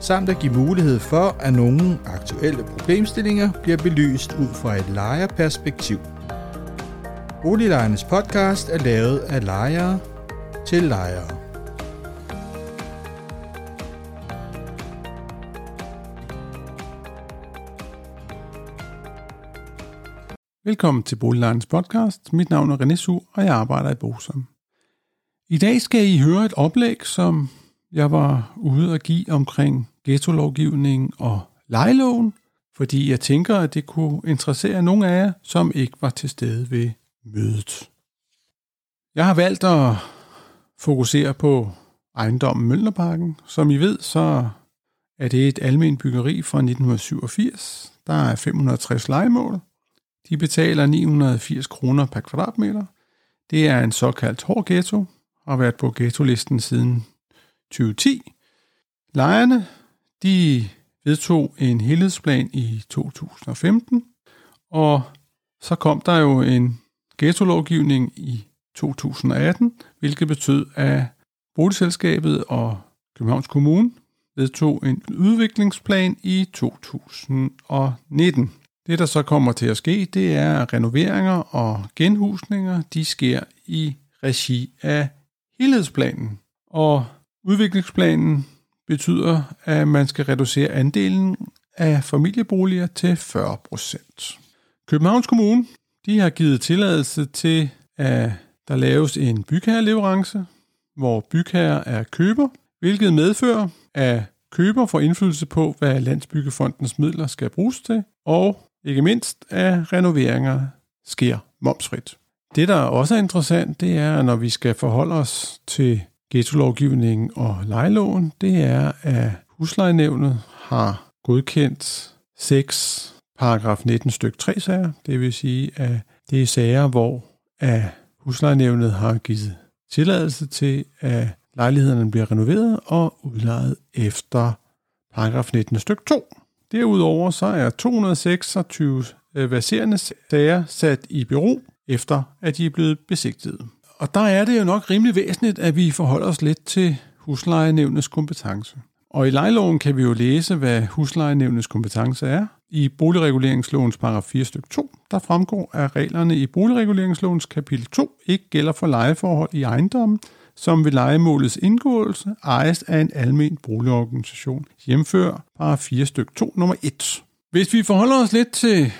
samt at give mulighed for, at nogle aktuelle problemstillinger bliver belyst ud fra et lejerperspektiv. Boliglejernes podcast er lavet af lejere til lejere. Velkommen til Boliglejernes podcast. Mit navn er René Su, og jeg arbejder i Bosom. I dag skal I høre et oplæg, som jeg var ude og give omkring ghetto-lovgivningen og lejeloven, fordi jeg tænker, at det kunne interessere nogle af jer, som ikke var til stede ved mødet. Jeg har valgt at fokusere på ejendommen Møllerparken. Som I ved, så er det et almindeligt byggeri fra 1987. Der er 560 legemål. De betaler 980 kroner per kvadratmeter. Det er en såkaldt hård ghetto, har været på ghetto-listen siden 2010. Lejerne de vedtog en helhedsplan i 2015, og så kom der jo en ghetto-lovgivning i 2018, hvilket betød, at boligselskabet og Københavns Kommune vedtog en udviklingsplan i 2019. Det, der så kommer til at ske, det er, at renoveringer og genhusninger, de sker i regi af helhedsplanen. Og udviklingsplanen betyder, at man skal reducere andelen af familieboliger til 40 procent. Københavns Kommune de har givet tilladelse til, at der laves en bygherreleverance, hvor bygherre er køber, hvilket medfører, at køber får indflydelse på, hvad Landsbyggefondens midler skal bruges til, og ikke mindst, at renoveringer sker momsfrit. Det, der også er interessant, det er, når vi skal forholde os til ghetto-lovgivningen og lejeloven, det er, at huslejenævnet har godkendt 6 paragraf 19 styk 3 sager. Det vil sige, at det er sager, hvor at huslejenævnet har givet tilladelse til, at lejlighederne bliver renoveret og udlejet efter paragraf 19 styk 2. Derudover så er 226 øh, verserende sager sat i bero, efter at de er blevet besigtiget. Og der er det jo nok rimelig væsentligt, at vi forholder os lidt til huslejenævnets kompetence. Og i lejeloven kan vi jo læse, hvad huslejenævnets kompetence er. I boligreguleringslovens paragraf 4 stykke 2, der fremgår, at reglerne i boligreguleringslovens kapitel 2 ikke gælder for lejeforhold i ejendommen, som ved lejemålets indgåelse ejes af en almen boligorganisation. Hjemfør paragraf 4 stykke 2 nummer 1. Hvis vi forholder os lidt til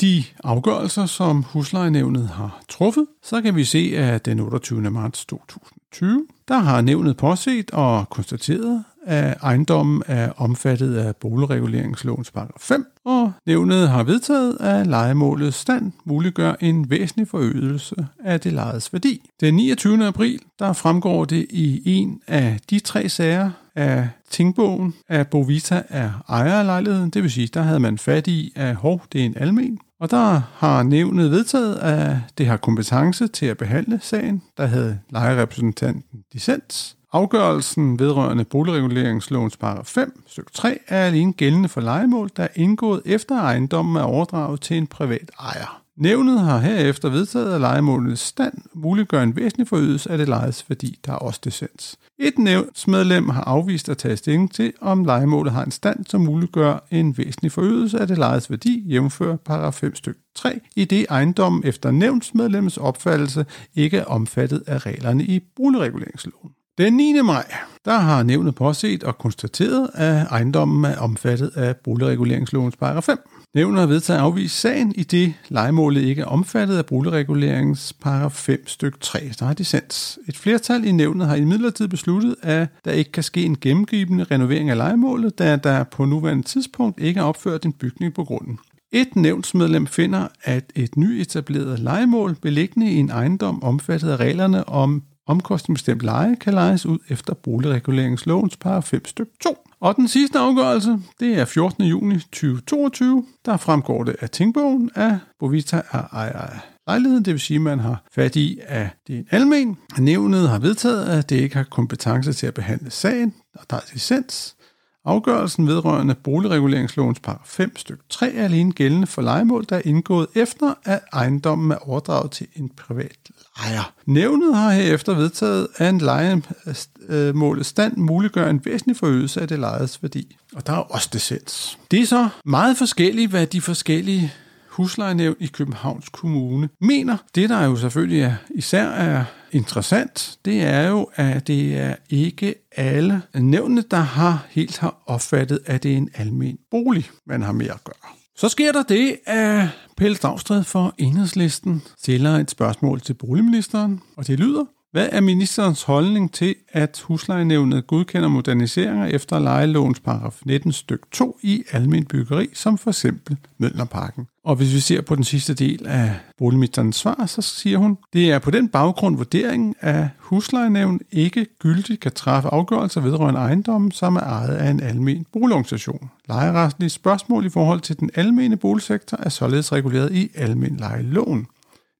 de afgørelser, som huslejenævnet har truffet, så kan vi se, at den 28. marts 2020, der har nævnet påset og konstateret, at ejendommen er omfattet af boligreguleringslovens paragraf 5, og nævnet har vedtaget, at lejemålets stand muliggør en væsentlig forøgelse af det lejedes værdi. Den 29. april, der fremgår det i en af de tre sager af tingbogen, at Bovita er ejer af lejligheden, det vil sige, der havde man fat i, at hov, det er en almen, og der har nævnet vedtaget, at det har kompetence til at behandle sagen, der havde lejerepræsentanten dissens. Afgørelsen vedrørende boligreguleringslovens paragraf 5, stykke 3, er alene gældende for legemål, der er indgået efter ejendommen er overdraget til en privat ejer. Nævnet har herefter vedtaget, at legemålets stand muliggør en væsentlig forøgelse af det lejes værdi, der er også dissens. Et nævnsmedlem har afvist at tage stilling til, om legemålet har en stand, som muliggør en væsentlig forøgelse af det lejes værdi, jævnfører paragraf 5 stykke 3, i det ejendommen efter nævnsmedlemmets opfattelse ikke er omfattet af reglerne i boligreguleringsloven. Den 9. maj, der har nævnet påset og konstateret, at ejendommen er omfattet af boligreguleringslovens paragraf 5. Nævnet har vedtaget at afvise sagen, i det legemålet ikke er omfattet af boligreguleringens paragraf 5 styk 3. Der har dissens. Et flertal i nævnet har imidlertid besluttet, at der ikke kan ske en gennemgribende renovering af legemålet, da der på nuværende tidspunkt ikke er opført en bygning på grunden. Et nævnsmedlem finder, at et nyetableret legemål beliggende i en ejendom omfattet af reglerne om omkostningsbestemt leje kan lejes ud efter boligreguleringslovens paragraf 5 styk 2. Og den sidste afgørelse, det er 14. juni 2022. Der fremgår det af tingbogen, at Bovita er ejer af lejligheden, det vil sige, at man har fat i, at det er en almen. Nævnet har vedtaget, at det ikke har kompetence til at behandle sagen, og der er licens. Afgørelsen vedrørende boligreguleringslovens paragraf 5 stykke 3 er alene gældende for legemål, der er indgået efter, at ejendommen er overdraget til en privat lejer. Nævnet har herefter vedtaget, at en legemålets stand muliggør en væsentlig forøgelse af det lejedes værdi. Og der er også dissens. Det er så meget forskelligt, hvad de forskellige huslejenævn i Københavns Kommune mener. Det, der jo selvfølgelig er, især er interessant, det er jo, at det er ikke alle nævnene, der har helt har opfattet, at det er en almen bolig, man har med at gøre. Så sker der det, at Pelle Dragstred for Enhedslisten stiller et spørgsmål til boligministeren, og det lyder, hvad er ministerens holdning til, at huslejenævnet godkender moderniseringer efter lejelovens paragraf 19 styk 2 i almen byggeri, som for eksempel Møllerparken? Og hvis vi ser på den sidste del af boligministerens svar, så siger hun, det er på den baggrund vurderingen, at huslejenævn ikke gyldigt kan træffe afgørelser vedrørende ejendommen, som er ejet af en almen boligorganisation. Lejerestlige spørgsmål i forhold til den almene boligsektor er således reguleret i almen lejeloven.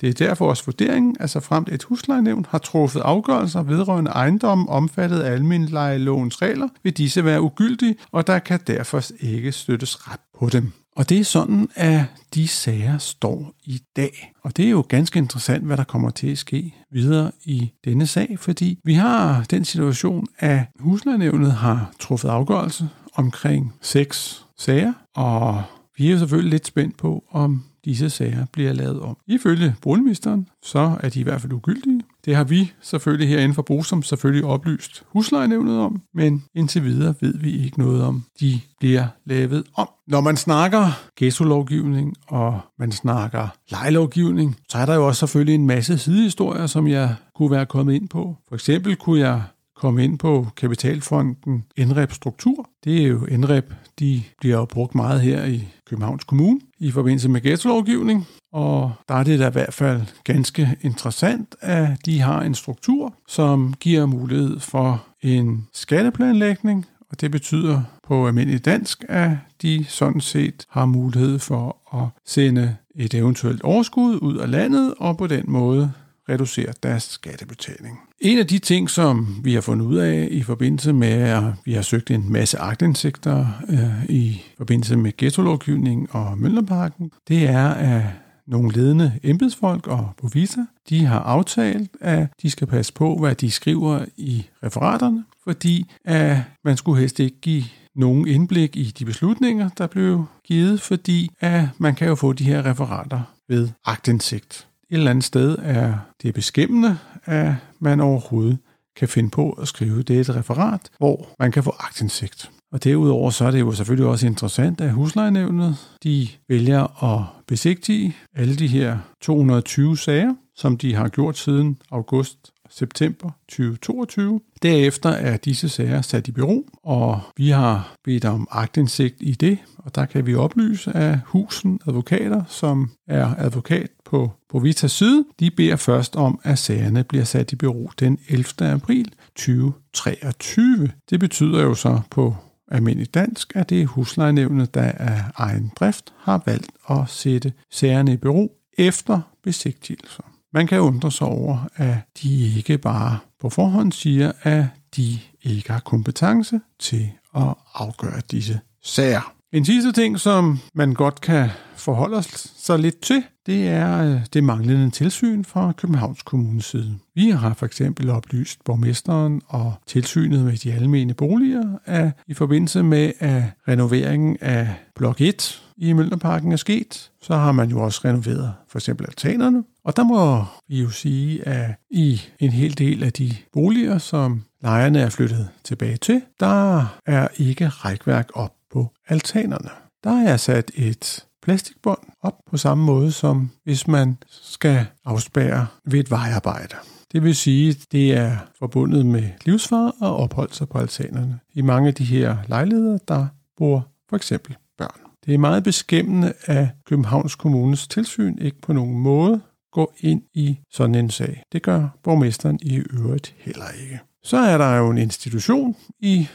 Det er derfor også vurderingen, at så fremt et huslejenævn har truffet afgørelser vedrørende ejendommen omfattet af almindeliglovens regler, vil disse være ugyldige, og der kan derfor ikke støttes ret på dem. Og det er sådan, at de sager står i dag. Og det er jo ganske interessant, hvad der kommer til at ske videre i denne sag, fordi vi har den situation, at huslejenævnet har truffet afgørelse omkring seks sager, og vi er jo selvfølgelig lidt spændt på, om disse sager bliver lavet om. Ifølge boligministeren, så er de i hvert fald ugyldige. Det har vi selvfølgelig herinde for Bosom selvfølgelig oplyst huslejenævnet om, men indtil videre ved vi ikke noget om, de bliver lavet om. Når man snakker ghetto-lovgivning og man snakker lejelovgivning, så er der jo også selvfølgelig en masse sidehistorier, som jeg kunne være kommet ind på. For eksempel kunne jeg komme ind på Kapitalfonden NREP Struktur. Det er jo NREP, de bliver jo brugt meget her i Københavns Kommune i forbindelse med ghetto-lovgivning. Og der er det da i hvert fald ganske interessant, at de har en struktur, som giver mulighed for en skatteplanlægning, og det betyder på almindelig dansk, at de sådan set har mulighed for at sende et eventuelt overskud ud af landet, og på den måde reducere deres skattebetaling. En af de ting, som vi har fundet ud af i forbindelse med, at vi har søgt en masse agtindsigter øh, i forbindelse med ghetto-lovgivning og Møllerparken, det er, at nogle ledende embedsfolk og provisor, de har aftalt, at de skal passe på, hvad de skriver i referaterne, fordi at man skulle helst ikke give nogen indblik i de beslutninger, der blev givet, fordi at man kan jo få de her referater ved agtindsigt eller andet sted er det beskæmmende, at man overhovedet kan finde på at skrive det et referat, hvor man kan få aktindsigt. Og derudover så er det jo selvfølgelig også interessant, at huslejenævnet de vælger at besigtige alle de her 220 sager, som de har gjort siden august september 2022. Derefter er disse sager sat i bero, og vi har bedt om agtindsigt i det, og der kan vi oplyse, at Husen Advokater, som er advokat på Vitas Syd, de beder først om, at sagerne bliver sat i bero den 11. april 2023. Det betyder jo så på almindelig dansk, at det er huslejenævnet, der af egen drift har valgt at sætte sagerne i bero efter besigtigelser. Man kan undre sig over, at de ikke bare på forhånd siger, at de ikke har kompetence til at afgøre disse sager. En sidste ting, som man godt kan forholde sig lidt til, det er øh, det manglende tilsyn fra Københavns Kommunes side. Vi har for eksempel oplyst borgmesteren og tilsynet med de almene boliger, at i forbindelse med at renoveringen af blok 1 i Mølnerparken er sket, så har man jo også renoveret for eksempel altanerne. Og der må vi jo sige, at i en hel del af de boliger, som lejerne er flyttet tilbage til, der er ikke rækværk op på altanerne. Der er sat et plastikbånd op på samme måde som hvis man skal afspære ved et vejarbejde. Det vil sige, at det er forbundet med livsfare og opholde sig på altanerne. I mange af de her lejligheder, der bor for eksempel børn. Det er meget beskæmmende, at Københavns Kommunes tilsyn ikke på nogen måde går ind i sådan en sag. Det gør borgmesteren i øvrigt heller ikke. Så er der jo en institution i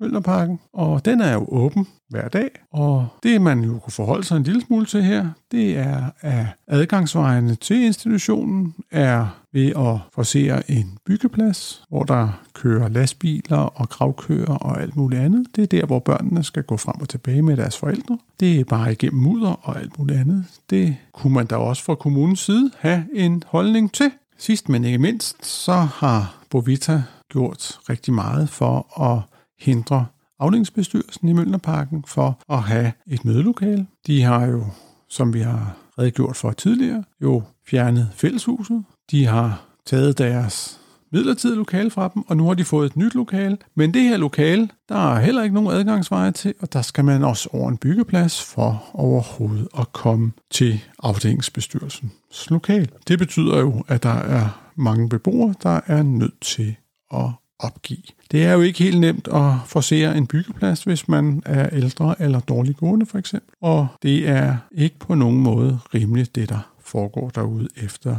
Møllerparken, og den er jo åben hver dag, og det man jo kunne forholde sig en lille smule til her, det er, at adgangsvejene til institutionen er ved at forsere en byggeplads, hvor der kører lastbiler og gravkører og alt muligt andet. Det er der, hvor børnene skal gå frem og tilbage med deres forældre. Det er bare igennem mudder og alt muligt andet. Det kunne man da også fra kommunens side have en holdning til. Sidst men ikke mindst, så har Bovita gjort rigtig meget for at hindre afdelingsbestyrelsen i Mølnerparken for at have et mødelokale. De har jo, som vi har redegjort for tidligere, jo fjernet fælleshuset. De har taget deres midlertidige lokale fra dem, og nu har de fået et nyt lokale. Men det her lokale, der er heller ikke nogen adgangsveje til, og der skal man også over en byggeplads for overhovedet at komme til afdelingsbestyrelsens lokal. Det betyder jo, at der er mange beboere, der er nødt til at opgive. Det er jo ikke helt nemt at forsere en byggeplads, hvis man er ældre eller dårligt gående for eksempel. Og det er ikke på nogen måde rimeligt, det der foregår derude efter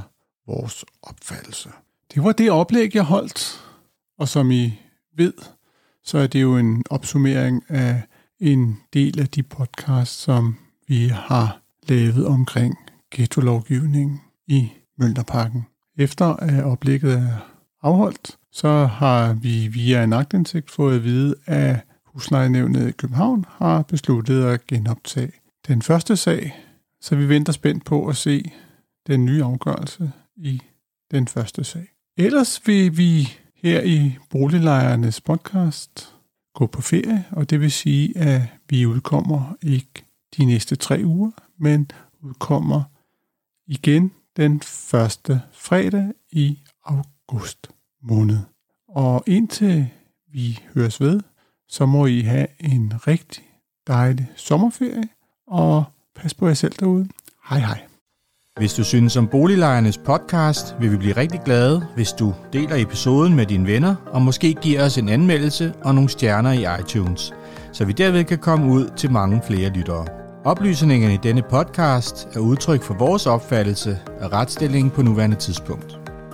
vores opfattelse. Det var det oplæg, jeg holdt, og som I ved, så er det jo en opsummering af en del af de podcasts, som vi har lavet omkring ghetto-lovgivning i Mølnerparken. Efter at oplægget er afholdt, så har vi via en agtindsigt fået at vide, at huslejenævnet i København har besluttet at genoptage den første sag, så vi venter spændt på at se den nye afgørelse i den første sag. Ellers vil vi her i Boliglejernes podcast gå på ferie, og det vil sige, at vi udkommer ikke de næste tre uger, men udkommer igen den første fredag i august måned. Og indtil vi høres ved, så må I have en rigtig dejlig sommerferie, og pas på jer selv derude. Hej hej. Hvis du synes om Boliglejernes podcast, vil vi blive rigtig glade, hvis du deler episoden med dine venner, og måske giver os en anmeldelse og nogle stjerner i iTunes, så vi derved kan komme ud til mange flere lyttere. Oplysningerne i denne podcast er udtryk for vores opfattelse af retsstillingen på nuværende tidspunkt.